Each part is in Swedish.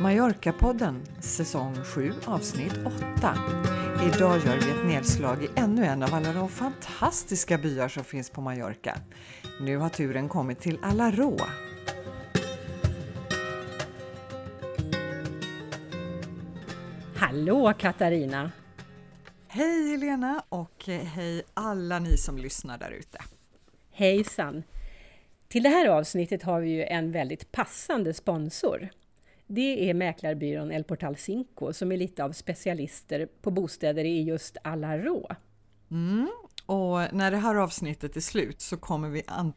Mallorca-podden, säsong 7, avsnitt 8. Idag gör vi ett nedslag i ännu en av alla de fantastiska byar som finns på Mallorca. Nu har turen kommit till Alarå. Hallå Katarina! Hej Helena och hej alla ni som lyssnar där ute. Hejsan! Till det här avsnittet har vi ju en väldigt passande sponsor. Det är mäklarbyrån El Portal Cinco som är lite av specialister på bostäder i just Alarå. Mm, och när det här avsnittet är slut så kommer vi an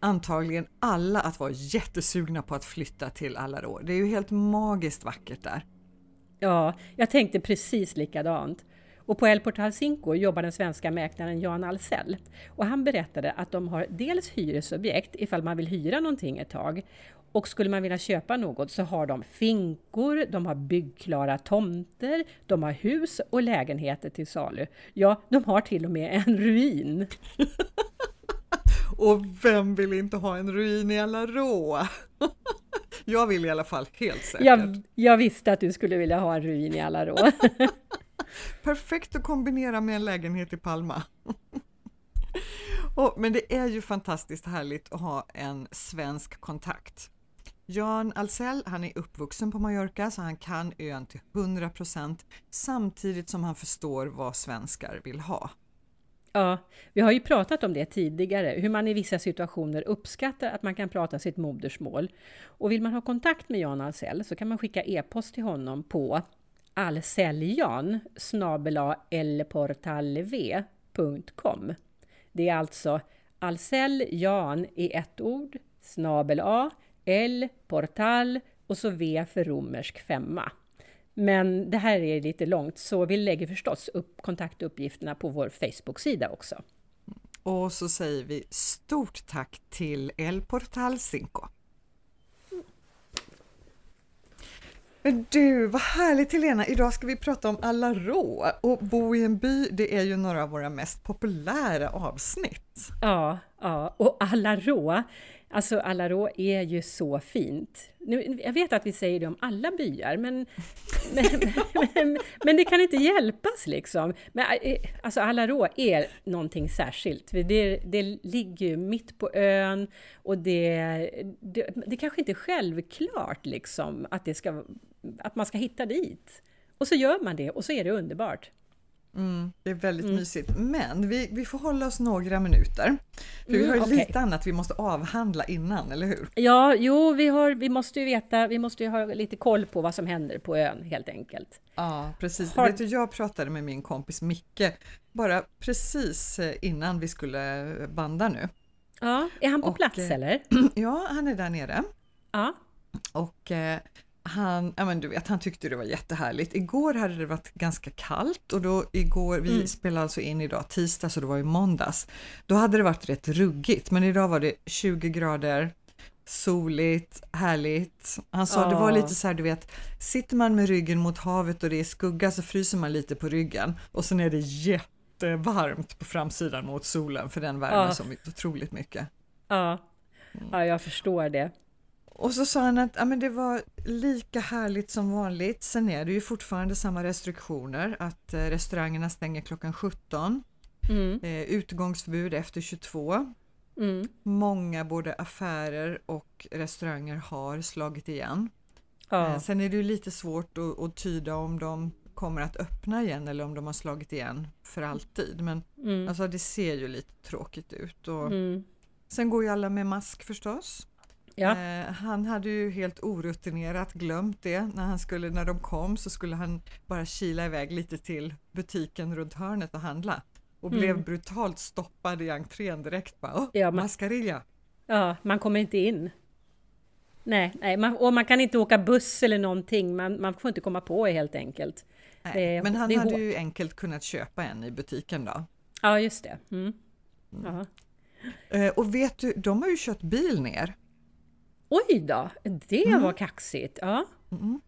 antagligen alla att vara jättesugna på att flytta till Alarå. Det är ju helt magiskt vackert där. Ja, jag tänkte precis likadant. Och på El Portal Cinco jobbar den svenska mäklaren Jan Alsell. Och han berättade att de har dels hyresobjekt ifall man vill hyra någonting ett tag. Och skulle man vilja köpa något så har de finkor, de har byggklara tomter, de har hus och lägenheter till salu. Ja, de har till och med en ruin. och vem vill inte ha en ruin i Alarå? jag vill i alla fall, helt säkert. Jag, jag visste att du skulle vilja ha en ruin i Alarå. Perfekt att kombinera med en lägenhet i Palma. Och, men det är ju fantastiskt härligt att ha en svensk kontakt. Jan Alsell, han är uppvuxen på Mallorca så han kan ön till 100% samtidigt som han förstår vad svenskar vill ha. Ja, vi har ju pratat om det tidigare, hur man i vissa situationer uppskattar att man kan prata sitt modersmål. Och vill man ha kontakt med Jan Alsell så kan man skicka e-post till honom på alselljan elportalv.com. Det är alltså alselljan i ett ord, snabel a, L, portal och så V för romersk femma. Men det här är lite långt så vi lägger förstås upp kontaktuppgifterna på vår Facebook-sida också. Och så säger vi stort tack till El Portal Cinco. Du, vad härligt Helena! Idag ska vi prata om Alarå och bo i en by, det är ju några av våra mest populära avsnitt. Ja, ja, och Alarå, Alltså Alarå är ju så fint. Nu, jag vet att vi säger det om alla byar, men, men, men, men, det kan inte hjälpas liksom. Men, eh, alltså Alarå är någonting särskilt. Det, det ligger ju mitt på ön och det, det, det kanske inte är självklart liksom att, det ska, att man ska hitta dit. Och så gör man det och så är det underbart. Mm, det är väldigt mm. mysigt, men vi, vi får hålla oss några minuter. För mm, vi har ju okay. lite annat vi måste avhandla innan, eller hur? Ja, jo, vi, har, vi måste ju veta, vi måste ju ha lite koll på vad som händer på ön helt enkelt. Ja, precis. Har... Vet du, jag pratade med min kompis Micke bara precis eh, innan vi skulle banda nu. Ja, är han på Och, plats eh, eller? Ja, han är där nere. Ja. Och eh, han, ja men du vet, han tyckte det var jättehärligt. Igår hade det varit ganska kallt och då igår, vi mm. spelade alltså in idag tisdag så det var ju måndags. Då hade det varit rätt ruggigt men idag var det 20 grader, soligt, härligt. Han sa oh. det var lite så här, du vet, sitter man med ryggen mot havet och det är skugga så fryser man lite på ryggen och sen är det jättevarmt på framsidan mot solen för den värmer oh. så otroligt mycket. Ja, ja jag förstår det. Och så sa han att ja, men det var lika härligt som vanligt. Sen är det ju fortfarande samma restriktioner att eh, restaurangerna stänger klockan 17. Mm. Eh, utgångsförbud efter 22. Mm. Många både affärer och restauranger har slagit igen. Ja. Eh, sen är det ju lite svårt att, att, tyda om de kommer att öppna igen eller om de har slagit igen för alltid. Men mm. alltså, det ser ju lite tråkigt ut. Och mm. Sen går ju alla med mask förstås. Ja. Eh, han hade ju helt orutinerat glömt det. När, han skulle, när de kom så skulle han bara kila iväg lite till butiken runt hörnet och handla och mm. blev brutalt stoppad i entrén direkt. Bara, oh, ja, man, mascarilla! Ja, man kommer inte in. Nej, nej man, och man kan inte åka buss eller någonting. Man, man får inte komma på helt enkelt. Nej, det, men han hade hårt. ju enkelt kunnat köpa en i butiken då. Ja, just det. Mm. Mm. Eh, och vet du, de har ju kört bil ner. Oj då, det mm. var kaxigt. Ja. Mm.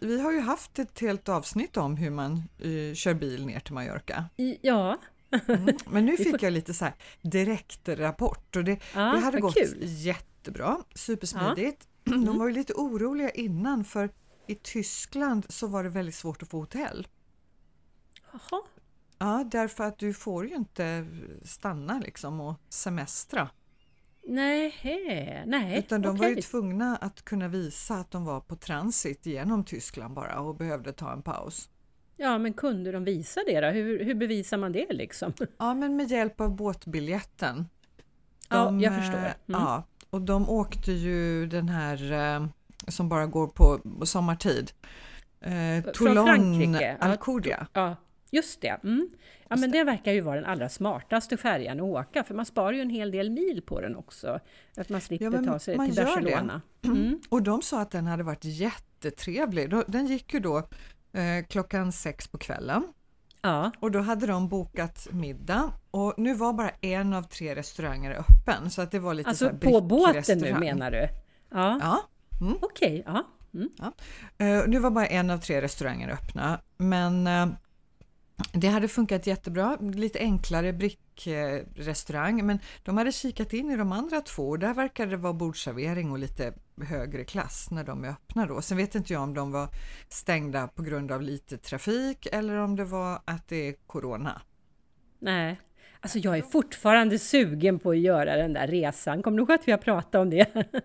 Vi, har ju haft ett helt avsnitt om hur man uh, kör bil ner till Mallorca. Ja. mm. Men nu fick jag lite så här direktrapport och det, ja, det hade gått kul. jättebra, supersmidigt. Ja. De var ju lite oroliga innan för i Tyskland så var det väldigt svårt att få hotell. Jaha. Ja, därför att du får ju inte stanna liksom och semestra. Nej, nej. Utan de okej. var ju tvungna att kunna visa att de var på transit genom Tyskland bara och behövde ta en paus. Ja, men kunde de visa det då? Hur, hur bevisar man det liksom? Ja, men med hjälp av båtbiljetten. Ja, jag eh, förstår. Mm. Ja, och de åkte ju den här eh, som bara går på sommartid. Eh, Toulon. Alcudia. Ja, just det. Mm. Ja, men det verkar ju vara den allra smartaste färjan att åka, för man sparar ju en hel del mil på den också. Att man slipper Ja, ta sig till. Barcelona. Mm. Och de sa att den hade varit jättetrevlig. Den gick ju då eh, klockan sex på kvällen Ja, och då hade de bokat middag och nu var bara en av tre restauranger öppen så att det var lite så alltså här på båten nu menar du? Ja, Ja, okej. Ja. Mm. Eh, nu var bara en av tre restauranger öppna, men eh, det hade funkat jättebra. Lite enklare brickrestaurang, men de hade kikat in i de andra två och där verkade det vara bordservering och lite högre klass när de är öppna då. Sen vet inte jag om de var stängda på grund av lite trafik eller om det var att det är corona. Nej. Alltså jag är fortfarande sugen på att göra den där resan. Kommer du ihåg att vi har pratat om det?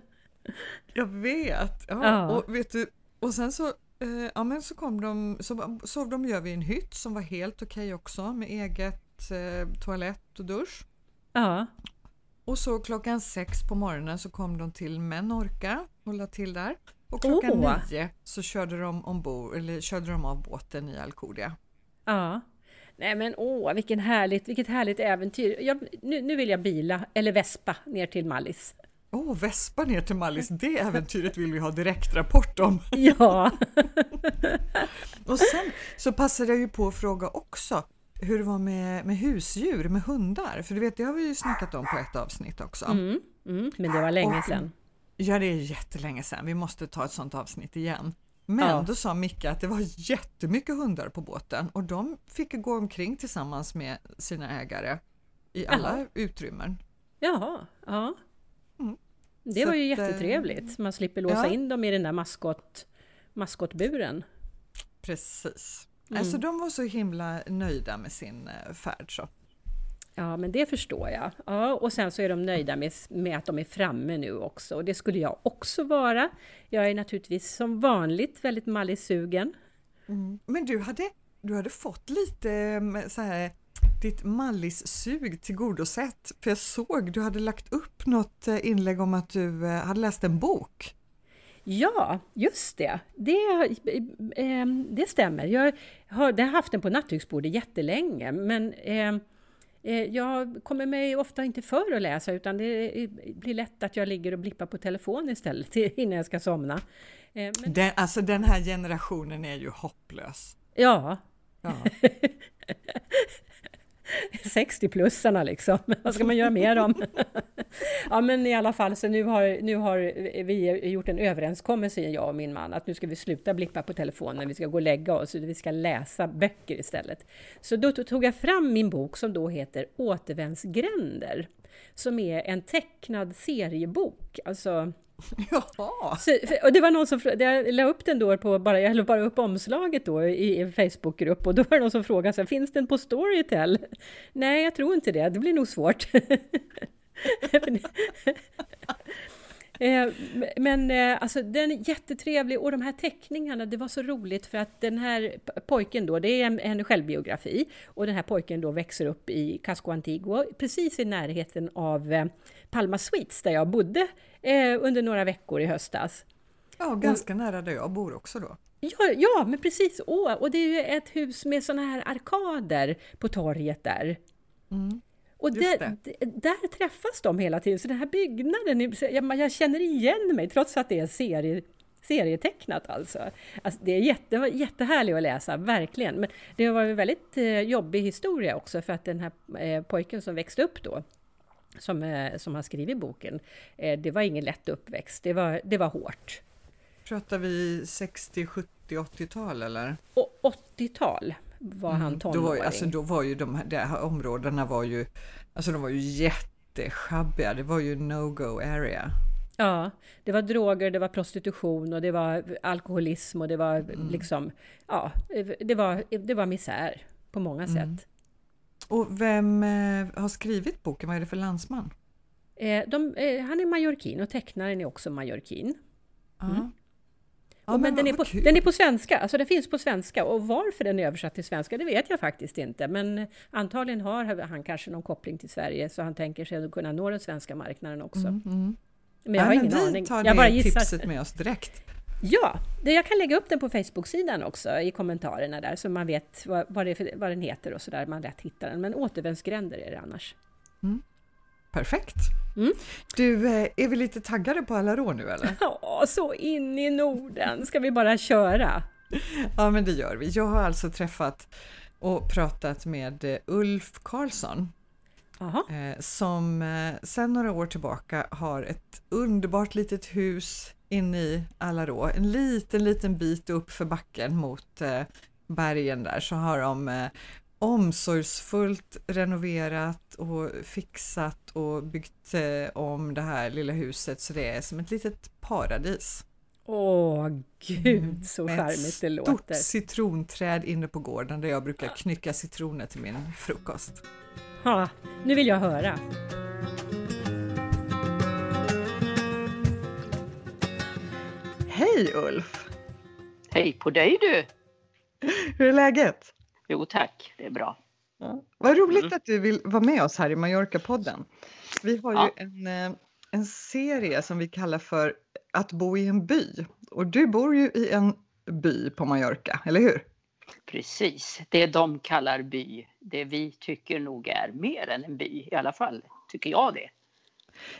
Jag vet! Ja, Ja. Och, vet du, och sen så, eh, ja, men så kom de, så sov de över i en hytt som var helt okej också med eget eh, toalett och dusch. Ja, Och så klockan sex på morgonen så kom de till Menorca och la till där. Och klockan Åh. nio så körde de, ombord, eller körde de av båten i Alcudia. ja. Nej men åh, vilken härligt, vilket härligt äventyr. Jag, nu, nu vill jag bila, eller vespa, ner till Mallis. Åh, Vespa ner till Mallis, det äventyret vill vi ha direktrapport om. Ja, Och sen så passade jag ju på att fråga också hur det var med, med husdjur, med hundar. För du vet, det har vi ju snackat om på ett avsnitt också. mm, mm, men det var länge Och- sedan. Ja, det är jättelänge sedan. Vi måste ta ett sånt avsnitt igen. Men Ja. då sa Micke att det var jättemycket hundar på båten och de fick gå omkring tillsammans med sina ägare i alla utrymmen. Jaha, ja. Mm. Det Så var ju att, eh, jättetrevligt. Man slipper låsa ja. in dem i den där maskot, maskotburen. Precis. Mm. Alltså de var så himla nöjda med sin eh, färd så. Ja, men det förstår jag. Ja, och sen så är de nöjda med, med att de är framme nu också. Och det skulle jag också vara. Jag är naturligtvis som vanligt väldigt mallisugen. Men du hade, du hade fått lite eh, så här ditt mallis-sug tillgodosett. För jag såg du hade lagt upp något eh, inlägg om att du eh, hade läst en bok. Ja, just det. Det, eh, det stämmer. Jag har, jag har haft den på nattduksbordet jättelänge, men eh, eh, jag kommer mig ofta inte för att läsa, utan det blir lätt att jag ligger och blippar på telefon istället innan jag ska somna. Eh, men, Den, alltså den här generationen är ju hopplös. ja, Ja. 60-plussarna liksom. Vad ska man göra med dem? ja, men i alla fall, så nu har, nu har vi gjort en överenskommelse, jag och min man, att nu ska vi sluta blippa på telefonen, vi ska gå och lägga oss, vi ska läsa böcker istället. Så då tog jag fram min bok som då heter Återvändsgränder, som är en tecknad seriebok. Alltså, Jaha! så, och det var någon som jag la upp den då på bara, jag la bara upp omslaget då i en Facebookgrupp och då var det någon som frågade så här, finns den på Storytel? Nej, jag tror inte det, det blir nog svårt. Eh, men eh, alltså den är jättetrevlig och de här teckningarna, det var så roligt för att den här pojken då, det är en, en självbiografi och den här pojken då växer upp i Casco Antiguo, precis i närheten av eh, Palma Suites där jag bodde eh, under några veckor i höstas. Ja, ganska nära där jag bor också då. Ja, ja men precis! Åh, och det är ju ett hus med såna här arkader på torget där. Mm. Och där, där träffas de hela tiden, så den här byggnaden, jag, jag känner igen mig trots att det är serie, serietecknat alltså. alltså det är jätte, jättehärligt att läsa, verkligen. Men det var en väldigt eh, jobbig historia också för att den här eh, pojken som växte upp då, som, eh, som har skrivit boken, eh, det var ingen lätt uppväxt, det var, det var hårt. Pratar vi 60, 70, 80-tal eller? Och 80-tal var han Mm, Då tonåring. var, alltså, då var ju de här, de här områdena var ju, alltså de var ju jätteschabbiga. Det var ju no-go area. Ja, det var droger, det var prostitution och det var alkoholism och det var mm. liksom, ja, det var, det var misär på många mm. sätt. Och vem eh, har skrivit boken? Vad är det för landsman? Eh, de, eh, han är majorkin och tecknaren är också majorkin. Mm. Ja, men, den, är på, den är på svenska, alltså den finns på svenska och varför den är översatt till svenska det vet jag faktiskt inte. Men antagligen har han kanske någon koppling till Sverige så han tänker sig att kunna nå den svenska marknaden också. Mm, mm. Men jag har ja, ingen vi aning. tar jag bara det tipset med oss direkt. Ja, jag kan lägga upp den på Facebook-sidan också i kommentarerna där så man vet vad, vad, det, vad den heter och så där man lätt hittar den. Men återvändsgränder är det annars. Mm. Perfekt! Mm. Du, eh, är vi lite taggade på Alarå nu eller? Ja, så in i Norden! Ska vi bara köra? Ja, men det gör vi. Jag har alltså träffat och pratat med eh, Ulf Karlsson Aha. Eh, som sedan några år tillbaka har ett underbart litet hus inne i Alarå. En liten, liten bit upp för backen mot bergen där så har de omsorgsfullt renoverat och fixat och byggt eh, om det här lilla huset så det är som ett litet paradis. Åh gud mm, så charmigt det låter! Med ett stort citronträd inne på gården där jag brukar knycka citroner till min frukost. Ja, nu vill jag höra! Hej Ulf! Hej på dig du! Hur är läget? Jo tack, det är bra. Ja. Vad roligt mm. att du vill vara med oss här i Mallorca-podden. Vi har ja. ju en, eh, en serie som vi kallar för Att bo i en by. Och du bor ju i en by på Mallorca, eller hur? Precis, det de kallar by, det vi tycker nog är mer än en by, i alla fall tycker jag det.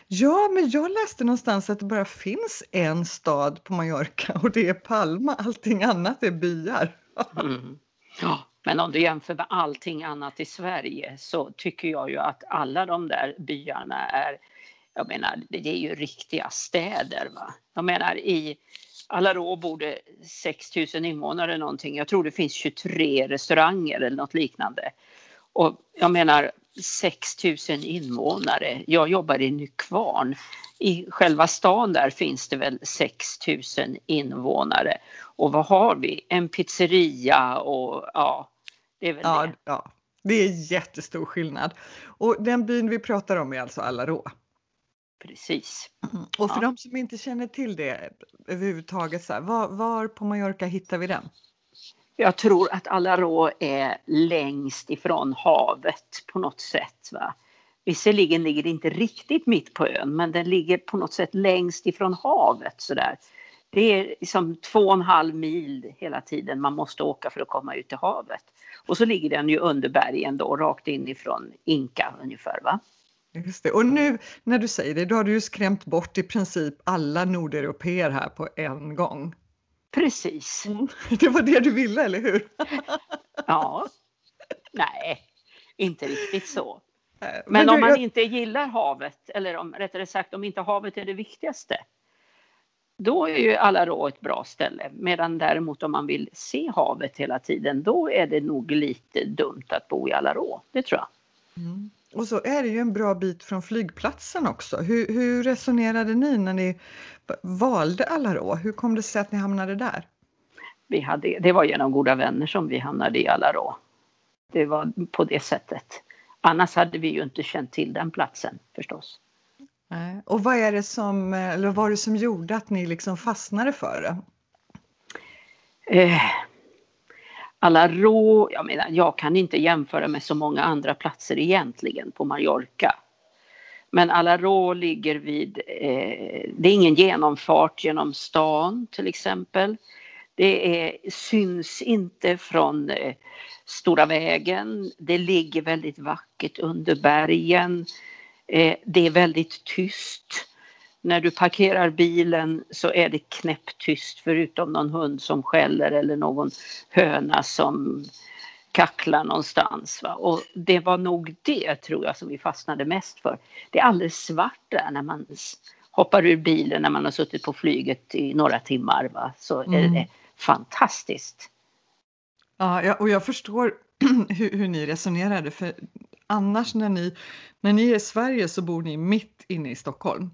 Ja, men jag läste någonstans att det bara finns en stad på Mallorca och det är Palma, allting annat är byar. Mm. Ja, men om du jämför med allting annat i Sverige så tycker jag ju att alla de där byarna är, jag menar, det är ju riktiga städer. Va? Jag menar i Alarå bor det 6 000 invånare någonting. Jag tror det finns 23 restauranger eller något liknande. Och jag menar 6 000 invånare. Jag jobbar i Nykvarn. I själva stan där finns det väl 6 000 invånare. Och vad har vi? En pizzeria och ja, det är väl ja, det. Ja, det är jättestor skillnad. Och den byn vi pratar om är alltså Alarå. Precis. Mm. Och för ja. de som inte känner till det överhuvudtaget, så här, var, var på Mallorca hittar vi den? Jag tror att Alarå är längst ifrån havet på något sätt. Va? Visserligen ligger det inte riktigt mitt på ön men den ligger på något sätt längst ifrån havet sådär. Det är liksom två och en halv mil hela tiden man måste åka för att komma ut till havet. Och så ligger den ju under bergen då, rakt inifrån Inka ungefär. Va? Just det. Och nu när du säger det, då har du ju skrämt bort i princip alla nordeuropeer här på en gång. Precis. Mm. Det var det du ville, eller hur? ja. Nej, inte riktigt så. Men, Men om du, man jag... inte gillar havet, eller om, rättare sagt om inte havet är det viktigaste, då är ju Alarå ett bra ställe. Medan däremot om man vill se havet hela tiden, då är det nog lite dumt att bo i Alarå. Det tror jag. Mm. Och så är det ju en bra bit från flygplatsen också. Hur, hur resonerade ni när ni valde Alarå? Hur kom det sig att ni hamnade där? Vi hade, det var genom goda vänner som vi hamnade i Alarå. Det var på det sättet. Annars hade vi ju inte känt till den platsen förstås. Och vad är det som, eller vad var det som gjorde att ni liksom fastnade för det? Eh, alla rå, jag menar jag kan inte jämföra med så många andra platser egentligen på Mallorca. Men Alarå ligger vid, eh, det är ingen genomfart genom stan till exempel. Det är, syns inte från eh, Stora vägen. Det ligger väldigt vackert under bergen. Eh, det är väldigt tyst. När du parkerar bilen så är det knäpptyst förutom någon hund som skäller eller någon höna som kacklar någonstans. Va? Och det var nog det tror jag som vi fastnade mest för. Det är alldeles svart där när man hoppar ur bilen när man har suttit på flyget i några timmar. Va? Så mm. är det fantastiskt. Ja, och jag förstår hur, hur, ni resonerade för annars när ni, när ni är i Sverige så bor ni mitt inne i Stockholm.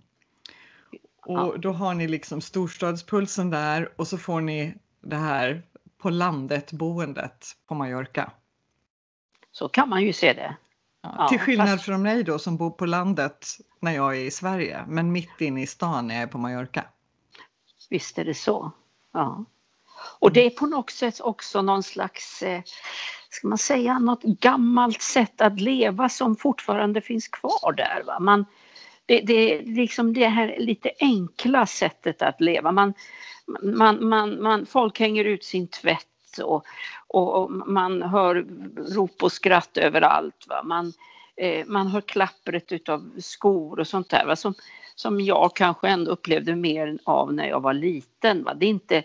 Och ja. då har ni liksom storstadspulsen där och så får ni det här på landet boendet på Mallorca. Så kan man ju se det. Ja, till skillnad fast... från mig då som bor på landet när jag är i Sverige, men mitt inne i stan när jag är på Mallorca. Visst är det så. Ja. Och det är på något sätt också någon slags, eh, ska man säga, något gammalt sätt att leva som fortfarande finns kvar där. Va? Man, det, det är liksom det här lite enkla sättet att leva. Man, man, man, man, folk hänger ut sin tvätt och, och, och man hör rop och skratt överallt. Va? Man, eh, man hör klappret utav skor och sånt där va? Som, som jag kanske ändå upplevde mer av när jag var liten. Va? Det, är inte,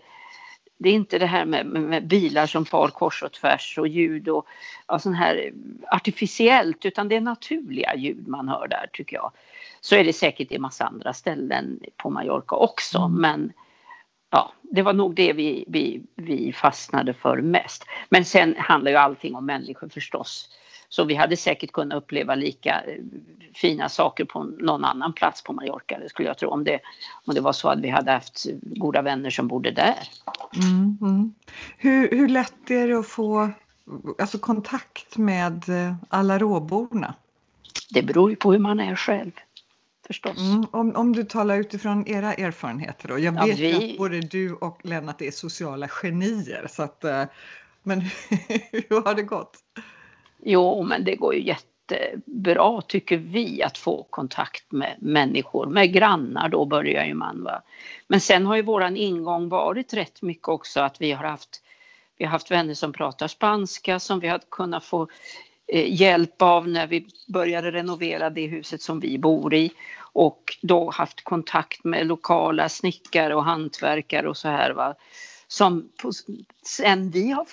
det är inte det här med, med bilar som far kors och tvärs och ljud och, och sån här artificiellt utan det är naturliga ljud man hör där tycker jag. Så är det säkert i massa andra ställen på Mallorca också mm. men ja, det var nog det vi, vi, vi fastnade för mest. Men sen handlar ju allting om människor förstås. Så vi hade säkert kunnat uppleva lika eh, fina saker på någon annan plats på Mallorca, det skulle jag tro, om det, om det var så att vi hade haft goda vänner som bodde där. Mm, mm. Hur, hur lätt är det att få alltså, kontakt med eh, alla råborna? Det beror ju på hur man är själv förstås. Mm, om, om du talar utifrån era erfarenheter då. Jag vet ja, vi... att både du och Lennart är sociala genier. Så att, eh, men hur har det gått? Jo, men det går ju jättebra tycker vi att få kontakt med människor. Med grannar då börjar ju man. Va? Men sen har ju våran ingång varit rätt mycket också att vi har haft vi har haft vänner som pratar spanska som vi har kunnat få eh, hjälp av när vi började renovera det huset som vi bor i och då haft kontakt med lokala snickare och hantverkare och så här. Va? Som på, sen vi har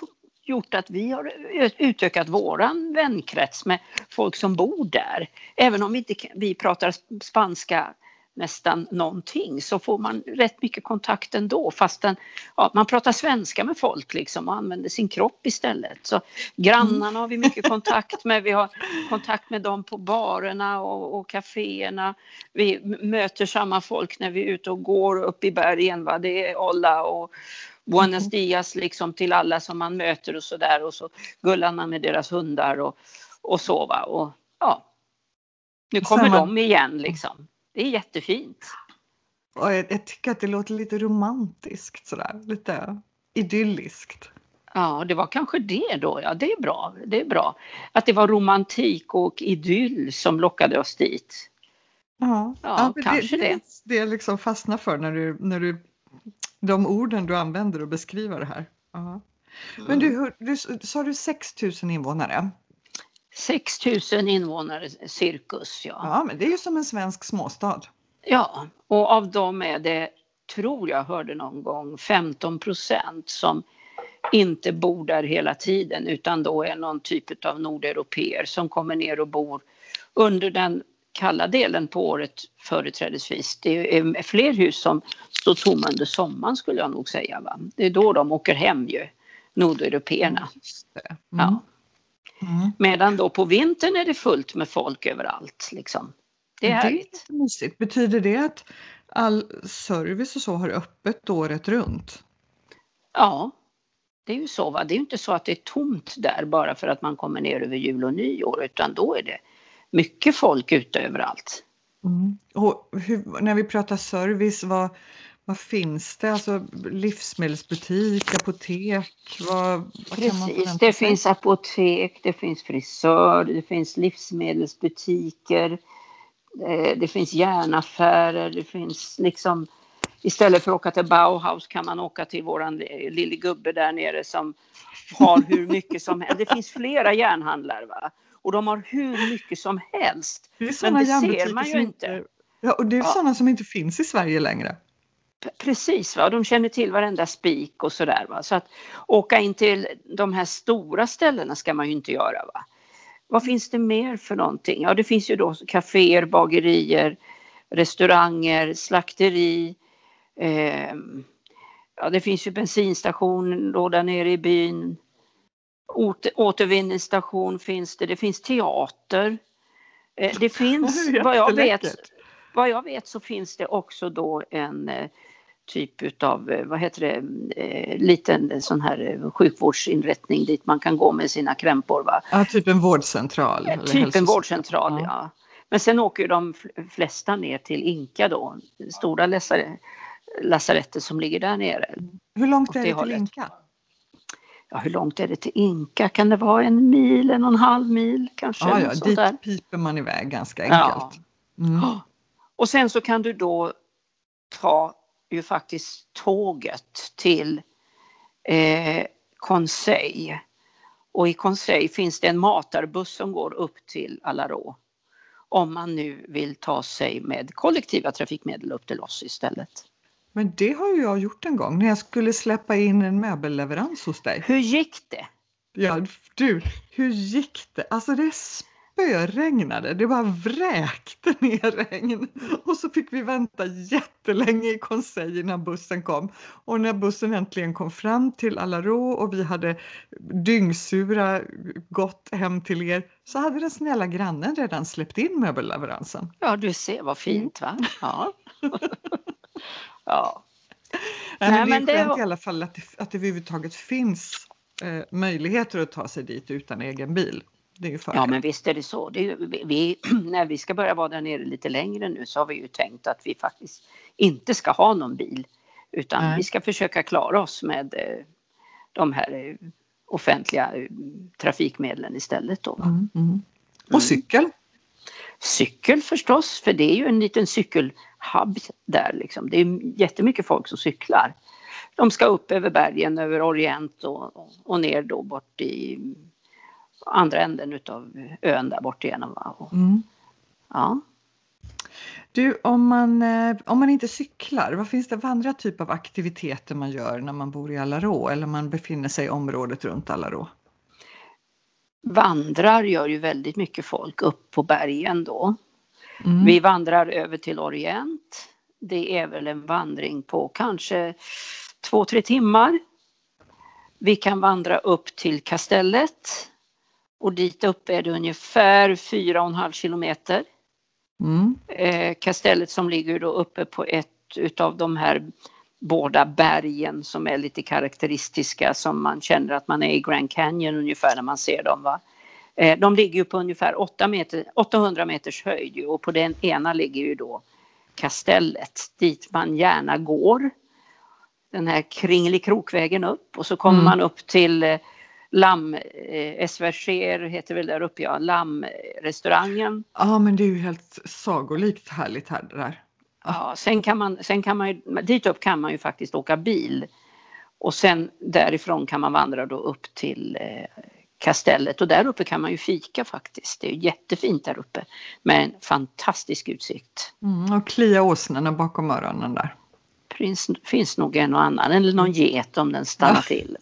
gjort att vi har utökat våran vänkrets med folk som bor där. Även om vi inte vi pratar spanska nästan någonting så får man rätt mycket kontakt ändå fastän ja, man pratar svenska med folk liksom och använder sin kropp istället. Så grannarna har vi mycket kontakt med, vi har kontakt med dem på barerna och, och kaféerna. Vi möter samma folk när vi är ute och går upp i bergen, va? det är Olla och Buenos mm. dias liksom till alla som man möter och så där och så gullar man med deras hundar och, och så va. Och, ja. Nu kommer Samma... de igen liksom. Det är jättefint. Och jag, jag, tycker att det låter lite romantiskt sådär, lite idylliskt. Ja, det var kanske det då. Ja, det är bra. Det är bra. Att det var romantik och idyll som lockade oss dit. Ja, ja, ja kanske det. Det, det, det liksom fastnar för när du, när du, de orden du använder och beskriver det här. Ja. Men du, du, sa du 6 000 invånare? 6 000 invånare cirkus, ja. Ja, men det är ju som en svensk småstad. Ja, och av dem är det, tror jag hörde någon gång, 15 procent som inte bor där hela tiden utan då är någon typ av nordeuropeer som kommer ner och bor under den kalla delen på året företrädesvis. Det är fler hus som står tomma under sommaren skulle jag nog säga. Va? Det är då de åker hem ju, nordeuropeerna. Mm. Ja. Mm. Medan då på vintern är det fullt med folk överallt. Liksom. Det är det härligt. Är mysigt. Betyder det att all service och så har öppet året runt? Ja, det är ju så. Va? Det är ju inte så att det är tomt där bara för att man kommer ner över jul och nyår utan då är det mycket folk ute överallt. Mm. Och hur, när vi pratar service, vad, vad finns det? Alltså livsmedelsbutik, apotek? Vad, vad Precis, det finns apotek, det finns frisör, det finns livsmedelsbutiker, eh, det finns järnaffärer, det finns liksom Istället för att åka till Bauhaus kan man åka till våran lille gubbe där nere som har hur mycket som helst. Det finns flera järnhandlare va? Och de har hur mycket som helst. Det Men det ser man ju inte. Ja, och det är ja. sådana som inte finns i Sverige längre. Precis, va? de känner till varenda spik och sådär. Va? Så att åka in till de här stora ställena ska man ju inte göra. Va? Vad finns det mer för någonting? Ja, det finns ju då kaféer, bagerier, restauranger, slakteri. Eh, ja, det finns ju bensinstation då där nere i byn. Åter, återvinningsstation finns det. Det finns teater. Eh, det finns, vad jag vet, vad jag vet så finns det också då en eh, typ utav, eh, vad heter det, liten sån här sjukvårdsinrättning dit man kan gå med sina krämpor. Va? Ja, typ en vårdcentral. Eh, typ en vårdcentral, ja. ja. Men sen åker de flesta ner till Inka då, stora lasarettet som ligger där nere. Hur långt är det till hållet. Inka? Ja, hur långt är det till Inka? Kan det vara en mil, en och en halv mil kanske? Ja, ja dit där. piper man iväg ganska enkelt. Ja. Mm. Och sen så kan du då ta ju faktiskt tåget till eh, Conseil. Och i Conseil finns det en matarbuss som går upp till Alarå. Om man nu vill ta sig med kollektiva trafikmedel upp till oss istället. Men det har ju jag gjort en gång när jag skulle släppa in en möbelleverans hos dig. Hur gick det? Ja, du, hur gick det? Alltså det spöregnade, det bara vräkte ner regn och så fick vi vänta jättelänge i konselj innan bussen kom. Och när bussen äntligen kom fram till Alarå och vi hade dyngsura gått hem till er så hade den snälla grannen redan släppt in möbelleveransen. Ja, du ser vad fint va? Ja. ja. Nej, men det är men skönt var... i alla fall att det, att det överhuvudtaget finns eh, möjligheter att ta sig dit utan egen bil. ja men visst är det så. Det är, vi, när vi ska börja vara där nere lite längre nu så har vi ju tänkt att vi faktiskt inte ska ha någon bil. Utan Nej. vi ska försöka klara oss med eh, de här eh, offentliga eh, trafikmedlen istället. Då. Mm, mm. Och mm. cykel? Cykel förstås, för det är ju en liten cykelhub där. Liksom. Det är jättemycket folk som cyklar. De ska upp över bergen, över Orient och, och ner då bort i andra änden utav ön där bort igenom. Mm. Ja. Du, om man, eh, om man inte cyklar, vad finns det för andra typer av aktiviteter man gör när man bor i Alarå eller man befinner sig i området runt Alarå? Vandrar gör ju väldigt mycket folk upp på bergen då. Mm. Vi vandrar över till Orient. Det är väl en vandring på kanske två, tre timmar. Vi kan vandra upp till kastellet och dit upp är det ungefär fyra och en halv kilometer. Mm. Eh, kastellet som ligger då uppe på ett utav de här båda bergen som är lite karaktäristiska som man känner att man är i Grand Canyon ungefär när man ser dem. Va? Eh, de ligger ju på ungefär 8 meter, 800 meters höjd och på den ena ligger ju då kastellet dit man gärna går. Den här kringelikrokvägen upp och så kommer mm. man upp till eh, Lamm, eh, Esverger heter väl där uppe ja, Lammrestaurangen. Ja men det är ju helt sagolikt härligt här det där. Ja, sen kan man, sen kan man ju, dit upp kan man ju faktiskt åka bil. Och sen därifrån kan man vandra då upp till eh, kastellet och där uppe kan man ju fika faktiskt. Det är jättefint där uppe med en fantastisk utsikt. Mm, och klia åsnorna bakom öronen där. Finns, finns nog en och annan, eller någon get om den stannar till.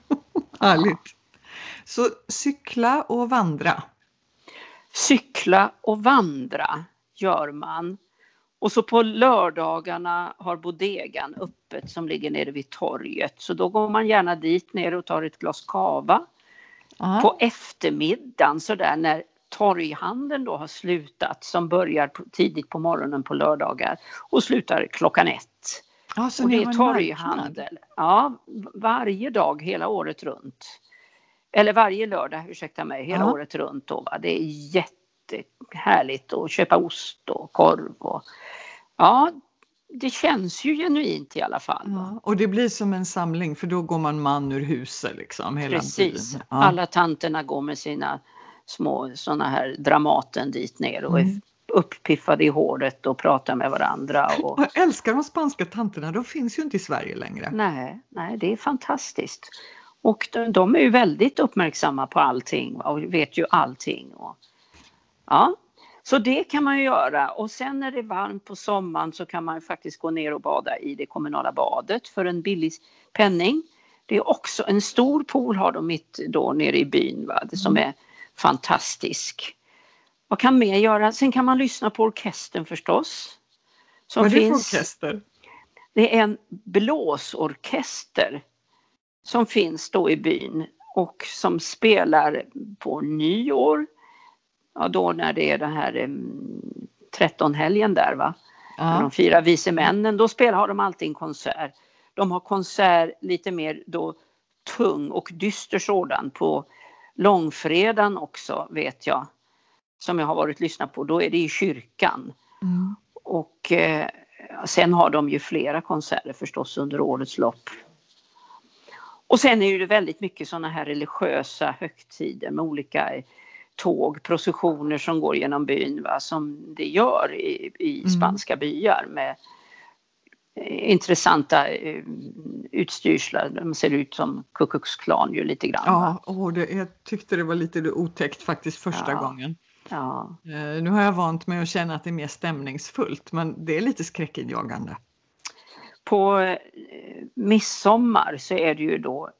Härligt. Så cykla och vandra. Cykla och vandra gör man. Och så på lördagarna har bodegan öppet som ligger nere vid torget. Så då går man gärna dit ner och tar ett glas kava. Aha. På eftermiddagen så där när torghandeln då har slutat som börjar tidigt på morgonen på lördagar och slutar klockan ett. Ja, och det är torghandel. Ja, varje dag hela året runt. Eller varje lördag, ursäkta mig, hela ja. året runt. Då, va? Det är jättehärligt att köpa ost och korv. Och, ja, det känns ju genuint i alla fall. Ja, och det blir som en samling för då går man man ur huset liksom hela Precis. tiden. Ja. Alla tanterna går med sina små sådana här Dramaten dit ner och mm. är uppiffade i håret och pratar med varandra. Och... Jag älskar de spanska tanterna, de finns ju inte i Sverige längre. Nej, nej det är fantastiskt. Och de, de är ju väldigt uppmärksamma på allting och vet ju allting. Och, ja, så det kan man ju göra och sen när det är varmt på sommaren så kan man faktiskt gå ner och bada i det kommunala badet för en billig penning. Det är också en stor pool har de mitt då nere i byn va? Det som mm. är fantastisk. Vad kan mer göra? Sen kan man lyssna på orkestern förstås. Som Vad är det finns, för orkester? Det är en blåsorkester som finns då i byn och som spelar på nyår. Ja, då när det är det här trettonhelgen där va. Ja. De fyra vise männen, då spelar, har de alltid en konsert. De har konsert lite mer då tung och dyster sådan på långfredagen också vet jag. Som jag har varit lyssnat på, då är det i kyrkan. Mm. Och eh, sen har de ju flera konserter förstås under årets lopp. Och sen är det väldigt mycket sådana här religiösa högtider med olika tåg, processioner som går genom byn va, som det gör i, i mm. spanska byar med eh, intressanta eh, utstyrslar. De ser ut som Ku Klux Klan ju lite grann. Ja, och det, jag tyckte det var lite otäckt faktiskt första ja. gången. Ja. Eh, nu har jag vant mig att känna att det är mer stämningsfullt men det är lite skräckinjagande. På midsommar så är det ju då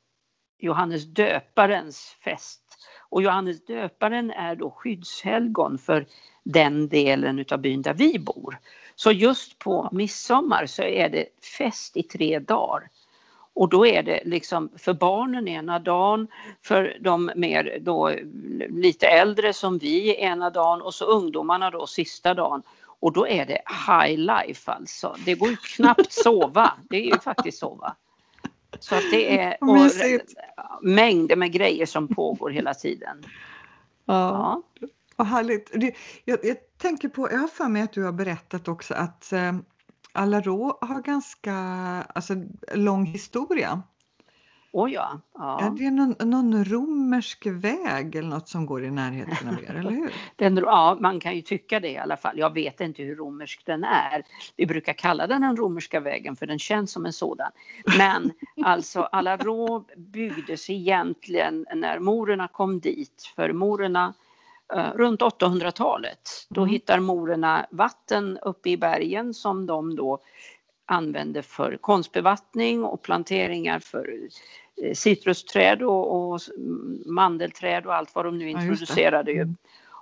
Johannes döparens fest och Johannes döparen är då skyddshelgon för den delen utav byn där vi bor. Så just på midsommar så är det fest i tre dagar. Och då är det liksom för barnen ena dagen, för de mer då lite äldre som vi ena dagen och så ungdomarna då sista dagen. Och då är det high life alltså. Det går ju knappt sova. Det är ju faktiskt sova. Så att det är och, mängder med grejer som pågår hela tiden. Ja, ja. vad härligt. Jag, jag, tänker på, jag har för mig att du har berättat också att eh, Alarå har ganska alltså, lång historia. Oh ja, ja. Är det någon, någon romersk väg eller något som går i närheten av er, eller hur? Den, ja, man kan ju tycka det i alla fall. Jag vet inte hur romersk den är. Vi brukar kalla den den romerska vägen för den känns som en sådan. Men alltså Alarå byggdes egentligen när morerna kom dit. För morerna Uh, runt 800-talet. Då mm. hittar morerna vatten uppe i bergen som de då använde för konstbevattning och planteringar för Eh, citrusträd och, och, mandelträd och allt vad de nu introducerade. Ja, mm.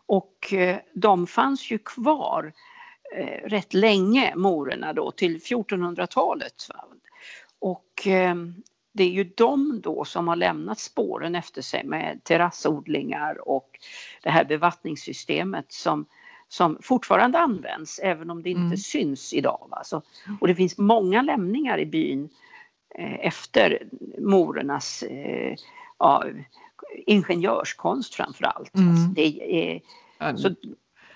Och eh, de fanns ju kvar eh, rätt länge, morerna då, till 1400-talet. Och eh, det är ju de då som har lämnat spåren efter sig med terrassodlingar och det här bevattningssystemet som, som fortfarande används även om det inte mm. syns idag. Va? Så, och det finns många lämningar i byn Eh, efter morernas eh, ja, ingenjörskonst framför allt. Mm. Alltså är, så,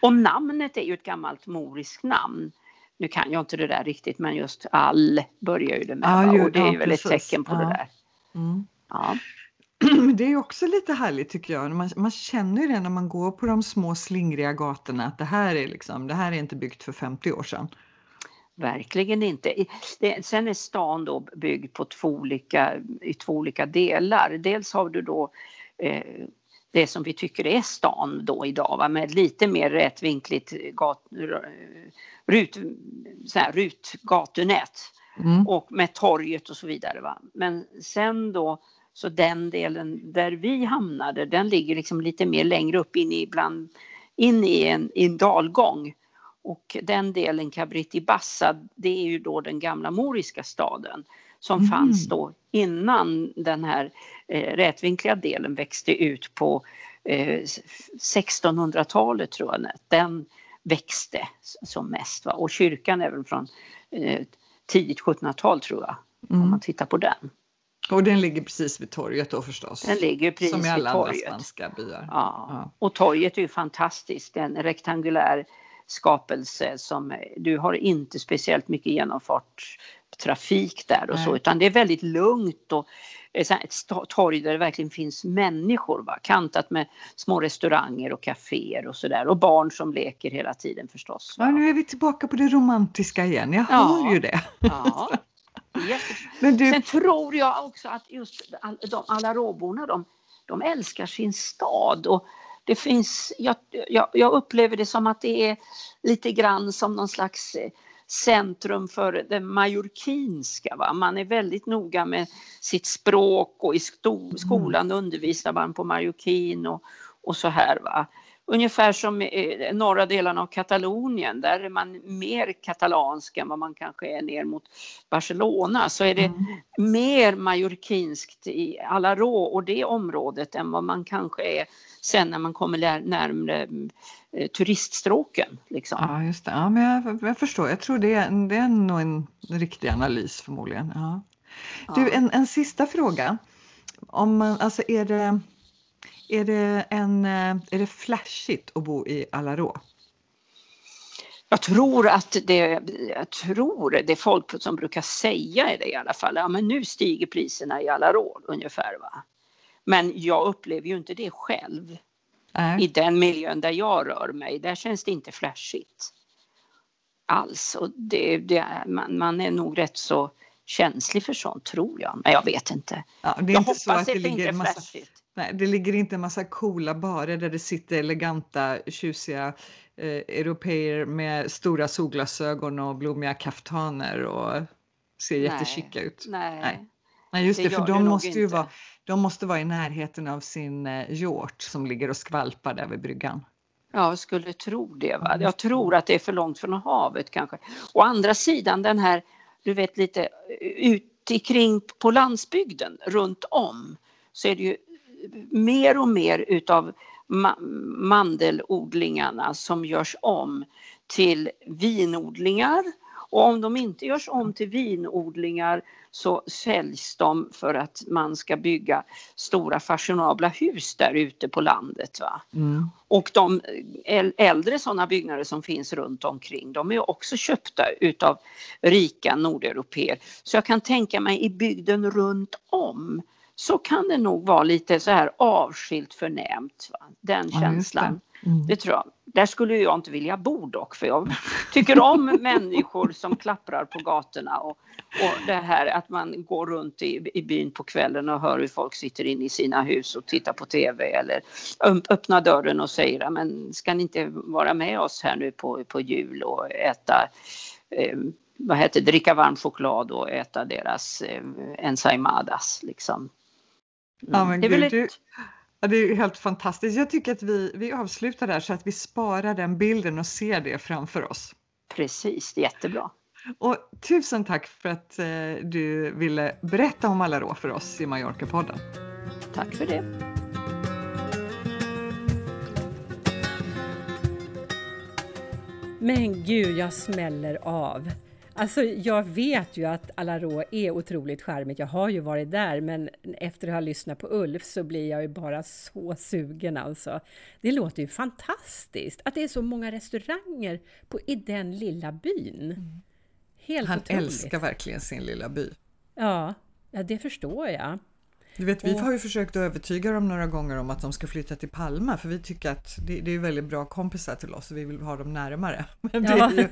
och namnet är ju ett gammalt moriskt namn. Nu kan jag inte det där riktigt men just all börjar ju det med ja, ju, och det är ja, väl ett tecken på ja. det där. Mm. Ja. Det är också lite härligt tycker jag. Man, man känner ju det när man går på de små slingriga gatorna att det här är liksom, det här är inte byggt för 50 år sedan. Verkligen inte. Det, sen är stan då byggd på två olika, i två olika delar. Dels har du då eh, det som vi tycker är stan då idag va? med lite mer rätvinkligt gat, rut, så här, rutgatunät mm. och med torget och så vidare. Va? Men sen då så den delen där vi hamnade den ligger liksom lite mer längre upp in i, bland, in i en, i en dalgång. Och den delen Cabriti Bassa, det är ju då den gamla moriska staden som mm. fanns då innan den här eh, rätvinkliga delen växte ut på eh, 1600-talet tror jag. Den växte som mest. Va? Och kyrkan väl från eh, tidigt 1700-tal tror jag, mm. om man tittar på den. Och den ligger precis vid torget då förstås? Den ligger precis Som i alla andra spanska byar. Ja. ja. Och torget är ju fantastiskt, en rektangulär skapelse som, du har inte speciellt mycket genomfart trafik där och så utan det är väldigt lugnt och ett torg där det verkligen finns människor va? kantat med små restauranger och kaféer och sådär och barn som leker hela tiden förstås. Va? Ja, nu är vi tillbaka på det romantiska igen, jag ja. hör ju det. Ja. Men du... Sen tror jag också att just de, alla råborna de, de älskar sin stad och det finns, jag, jag, jag, upplever det som att det är lite grann som någon slags eh, centrum för det majorkinska. Va? Man är väldigt noga med sitt språk och i mm. skolan undervisar man på majorkin och, och så här. Va? Ungefär som i norra delarna av Katalonien, där är man mer katalansk än vad man kanske är ner mot Barcelona, så är det mm. mer majorkinskt i Alarå och det området än vad man kanske är sen när man kommer närmre eh, turiststråken. Liksom. Ja, just det. Ja, men jag, jag förstår. Jag tror det är, det är nog en riktig analys förmodligen. Ja. Du, en, en sista fråga. Om man, alltså är det är det, en, eh, är det flashigt att bo i Alarå? Jag tror att det, jag tror det folk som brukar säga är det i alla fall. Ja men nu stiger priserna i Alarå ungefär va. Men jag upplever ju inte det själv. Äh. I den miljön där jag rör mig, där känns det inte flashigt. Alls. Och det, det, man, man är nog rätt så känslig för sånt tror jag. Men jag vet inte. Ja, det är jag inte hoppas så att det, det ligger inte massa, flashigt. Nej, det ligger inte en massa coola barer där det sitter eleganta, tjusiga eh, europeer med stora solglasögon och blommiga kaftaner och ser jättechica ut. Nej. nej. Nej, just det, det för de måste ju vara, de måste vara i närheten av sin eh, hjort som ligger och skvalpar där vid bryggan. Ja, jag skulle tro det. Va? Jag tror att det är för långt från havet kanske. Å andra sidan den här, du vet lite eh, ut kring på landsbygden runt om så är det ju mer och mer utav mandelodlingarna som görs om till vinodlingar och om de inte görs om till vinodlingar så säljs de för att man ska bygga stora fashionabla hus där ute på landet. Va? Mm. Och de äldre sådana byggnader som finns runt omkring de är också köpta utav rika nordeuropeer. Så jag kan tänka mig i bygden runt om så kan det nog vara lite så här avskilt förnämt. Va? Den ja, känslan. Det. Mm. det. tror jag. Där skulle jag inte vilja bo dock för jag tycker om människor som klapprar på gatorna och, och det här att man går runt i, i byn på kvällen och hör hur folk sitter inne i sina hus och tittar på TV eller öppnar dörren och säger men ska ni inte vara med oss här nu på, på jul och äta eh, vad heter dricka varm choklad och äta deras eh, ensaimadas liksom. Ja, men det, är gud, du, ja, det är helt fantastiskt. Jag tycker att vi, vi avslutar där så att vi sparar den bilden och ser det framför oss. Precis, jättebra. Och tusen tack för att eh, du ville berätta om Alarå för oss i Mallorca-podden. Tack för det. Men gud, jag smäller av. Alltså jag vet ju att Alarå är otroligt charmigt. Jag har ju varit där, men efter att ha lyssnat på Ulf så blir jag ju bara så sugen alltså. Det låter ju fantastiskt att det är så många restauranger på, i den lilla byn. Mm. Helt Han otroligt. älskar verkligen sin lilla by. Ja, ja, det förstår jag. Du vet, vi har ju försökt att övertyga dem några gånger om att de ska flytta till Palma för vi tycker att det, det är väldigt bra kompisar till oss och vi vill ha dem närmare. Men ja. är ju,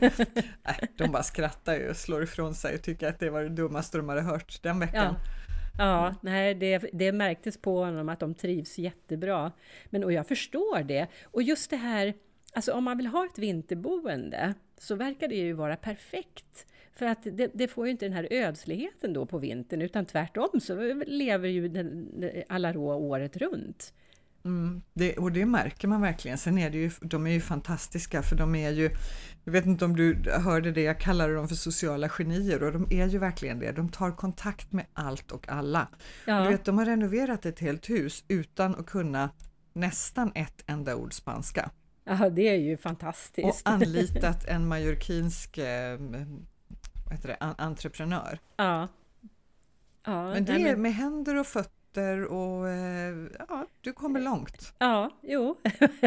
nej, de bara skrattar ju och slår ifrån sig och tycker att det var det dummaste de hade hört den veckan. Ja. Ja, nej, det, det märktes på honom att de trivs jättebra. Men, och jag förstår det. Och just det här, alltså om man vill ha ett vinterboende så verkar det ju vara perfekt. För att det, det, får ju inte den här ödsligheten då på vintern, utan tvärtom så lever ju den, alla rå året runt. Mm, det, och det märker man verkligen. Sen är det ju, de är ju fantastiska för de är ju, jag vet inte om du hörde det, jag kallar dem för sociala genier och de är ju verkligen det. De tar kontakt med allt och alla. Ja. Du vet, de har renoverat ett helt hus utan att kunna nästan ett enda ord spanska. Ja, det är ju fantastiskt. Och anlitat en majorkinsk eh, vad heter det, entreprenör. Ja. ja men det nej, är med händer och fötter och eh, ja, du kommer långt. Ja, jo,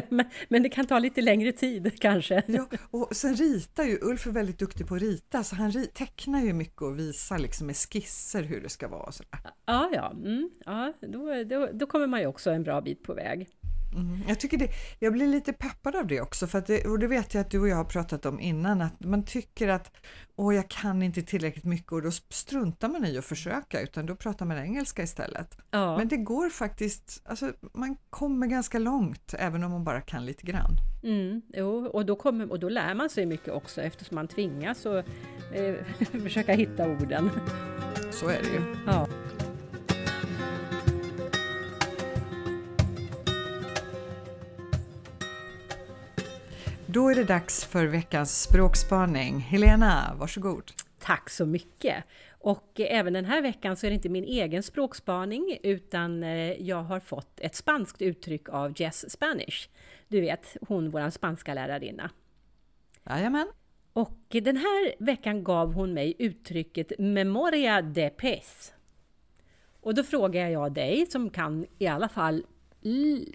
men det kan ta lite längre tid kanske. Ja, och sen ritar ju, Ulf är väldigt duktig på att rita, så han tecknar ju mycket och visar liksom med skisser hur det ska vara. Och sådär. Ja, ja, mm, ja då, då, då kommer man ju också en bra bit på väg. Mm, jag tycker det, jag blir lite peppad av det också, för det, och det vet jag att du och jag har pratat om innan, att man tycker att åh, jag kan inte tillräckligt mycket och då struntar man i att försöka, utan då pratar man engelska istället. Ja. Men det går faktiskt, alltså man kommer ganska långt, även om man bara kan lite grann. Mm, jo, och då, kommer, och då lär man sig mycket också eftersom man tvingas att eh, försöka hitta orden. Så är det ju. Ja. Då är det dags för veckans språkspaning. Helena, varsågod. Tack så mycket! Och även den här veckan så är det inte min egen språkspaning utan eh, jag har fått ett spanskt uttryck av Jess Spanish. Du vet, hon vår spanska lärarinna. Jajamän. Och den här veckan gav hon mig uttrycket memoria de pez. Och då frågar jag dig som kan i alla fall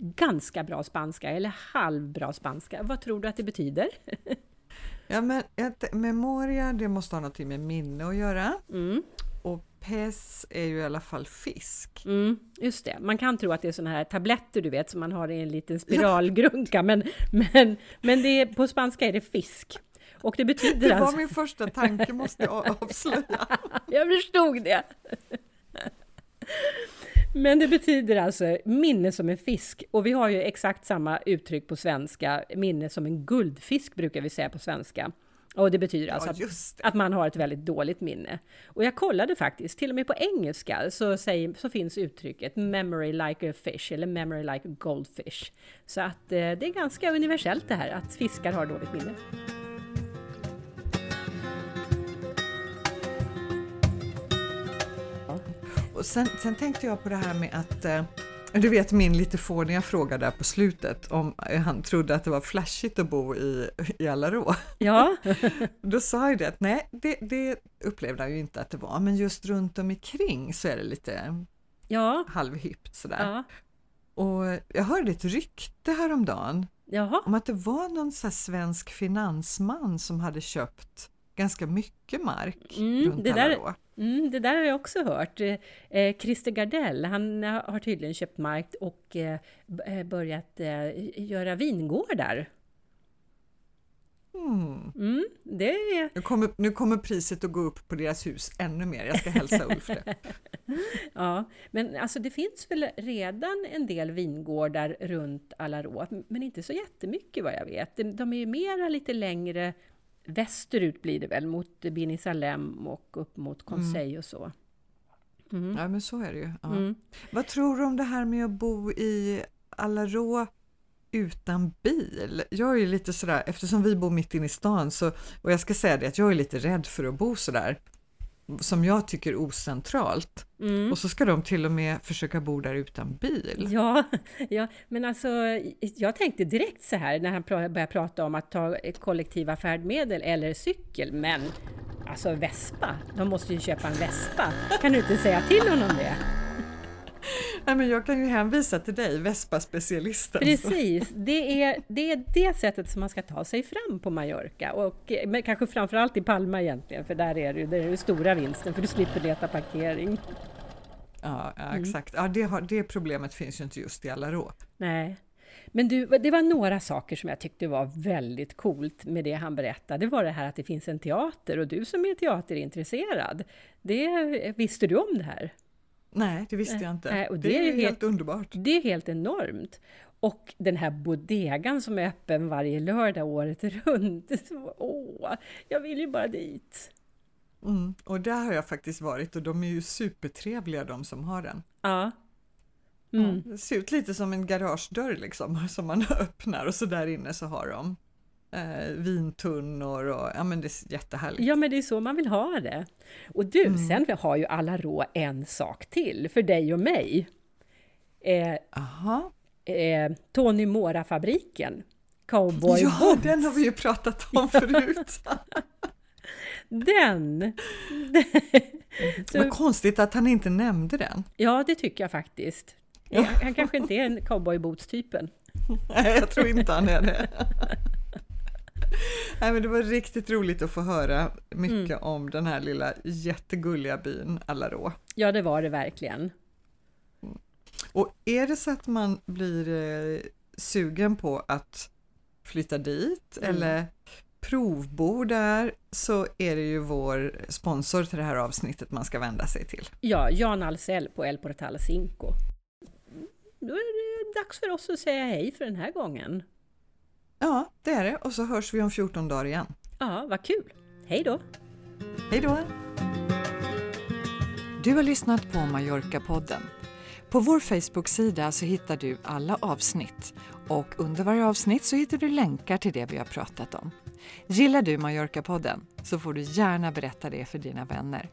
ganska bra spanska eller halvbra spanska. Vad tror du att det betyder? ja, men ett, memoria, det måste ha något med minne att göra. Mm. Och pes är ju i alla fall fisk. Mm, just det. Man kan tro att det är såna här tabletter du vet som man har i en liten spiralgrunka, men, men, men det är, på spanska är det fisk. Och det betyder Det var alltså... min första tanke måste jag avslöja. jag förstod det. Men det betyder alltså minne som en fisk. Och vi har ju exakt samma uttryck på svenska. Minne som en guldfisk brukar vi säga på svenska. Och det betyder alltså ja, att, att, man har ett väldigt dåligt minne. Och jag kollade faktiskt, till och med på engelska så, säger, så finns uttrycket memory like a fish eller memory like a goldfish. Så att eh, det är ganska universellt det här att fiskar har dåligt minne. Och sen, sen tänkte jag på det här med att eh, du vet min lite fåniga fråga där på slutet om han trodde att det var flashigt att bo i, i Alarå. Ja. Då sa jag det att nej, det, det upplevde han ju inte att det var, men just runt om kring så är det lite ja. halvhippt sådär. Ja. Och jag hörde ett rykte häromdagen Jaha. om att det var någon så svensk finansman som hade köpt ganska mycket mark mm, runt det Alarå. Där, Mm, det där har jag också hört. Eh, Christer Gardell, han har tydligen köpt mark och eh, eh, börjat eh, göra vingårdar. Mm. Mm, det är... nu, kommer, nu kommer priset att gå upp på deras hus ännu mer. Jag ska hälsa Ulf det. ja, men alltså det finns väl redan en del vingårdar runt Alarå, men inte så jättemycket vad jag vet. De är ju mera lite längre västerut blir det väl, mot Bini Salem och upp mot Conseil mm. och så. Mm. Ja, men så är det ju. Ja. Mm. Vad tror du om det här med att bo i Alarå utan bil? Jag är ju lite sådär, eftersom vi bor mitt inne i stan, så, och jag ska säga det att jag är lite rädd för att bo sådär som jag tycker ocentralt. Mm. Och så ska de till och med försöka bo där utan bil. Ja, ja, men alltså jag tänkte direkt så här när han började prata om att ta kollektiva färdmedel eller cykel, men alltså Vespa, de måste ju köpa en Vespa. Kan du inte säga till honom det? Nej, men jag kan ju hänvisa till dig, Vespa-specialisten. Precis, det är, det är det sättet som man ska ta sig fram på Mallorca och men kanske framförallt i Palma egentligen, för där är det, det är den stora vinsten, för du slipper leta parkering. Ja, ja mm. exakt. Ja, det, har, det problemet finns ju inte just i Alarå. Nej. Men du, det var några saker som jag tyckte var väldigt coolt med det han berättade. Det var det här att det finns en teater och du som är teaterintresserad, det, visste du om det här? Nej, det visste jag inte. Nej, det, det är, är helt, helt underbart. Det är helt enormt. Och den här bodegan som är öppen varje lördag året runt. Åh, jag vill ju bara dit! Mm, och där har jag faktiskt varit och de är ju supertrevliga de som har den. Ja. Mm. Ja, det ser ut lite som en garagedörr liksom som man öppnar och så där inne så har de eh, vintunnor och ja men det är jättehärligt. Ja men det är så man vill ha det. Och du, mm. sen har ju alla rå en sak till för dig och mig. Eh, Aha. Eh, Tony Mora-fabriken. Cowboy Ja, Boots. den har vi ju pratat om förut. den! så, Vad konstigt att han inte nämnde den. Ja, det tycker jag faktiskt. Han kanske inte är en cowboy boots-typen. Nej, jag tror inte han är det. Nej, men det var riktigt roligt att få höra mycket mm. om den här lilla jättegulliga byn Alarå. Ja, det var det verkligen. Och är det så att man blir eh, sugen på att flytta dit mm. eller provbo där så är det ju vår sponsor till det här avsnittet man ska vända sig till. Ja, Jan Alsell på El Portal Cinco. Då är det dags för oss att säga hej för den här gången. Ja, det är det. Och så hörs vi om 14 dagar igen. Ja, vad kul. Hej då! Hej då! Du har lyssnat på Mallorca-podden. På vår Facebook-sida så hittar du alla avsnitt Och under varje avsnitt så hittar du länkar till det vi har pratat om. Gillar du Mallorca-podden så får du gärna berätta det för dina vänner.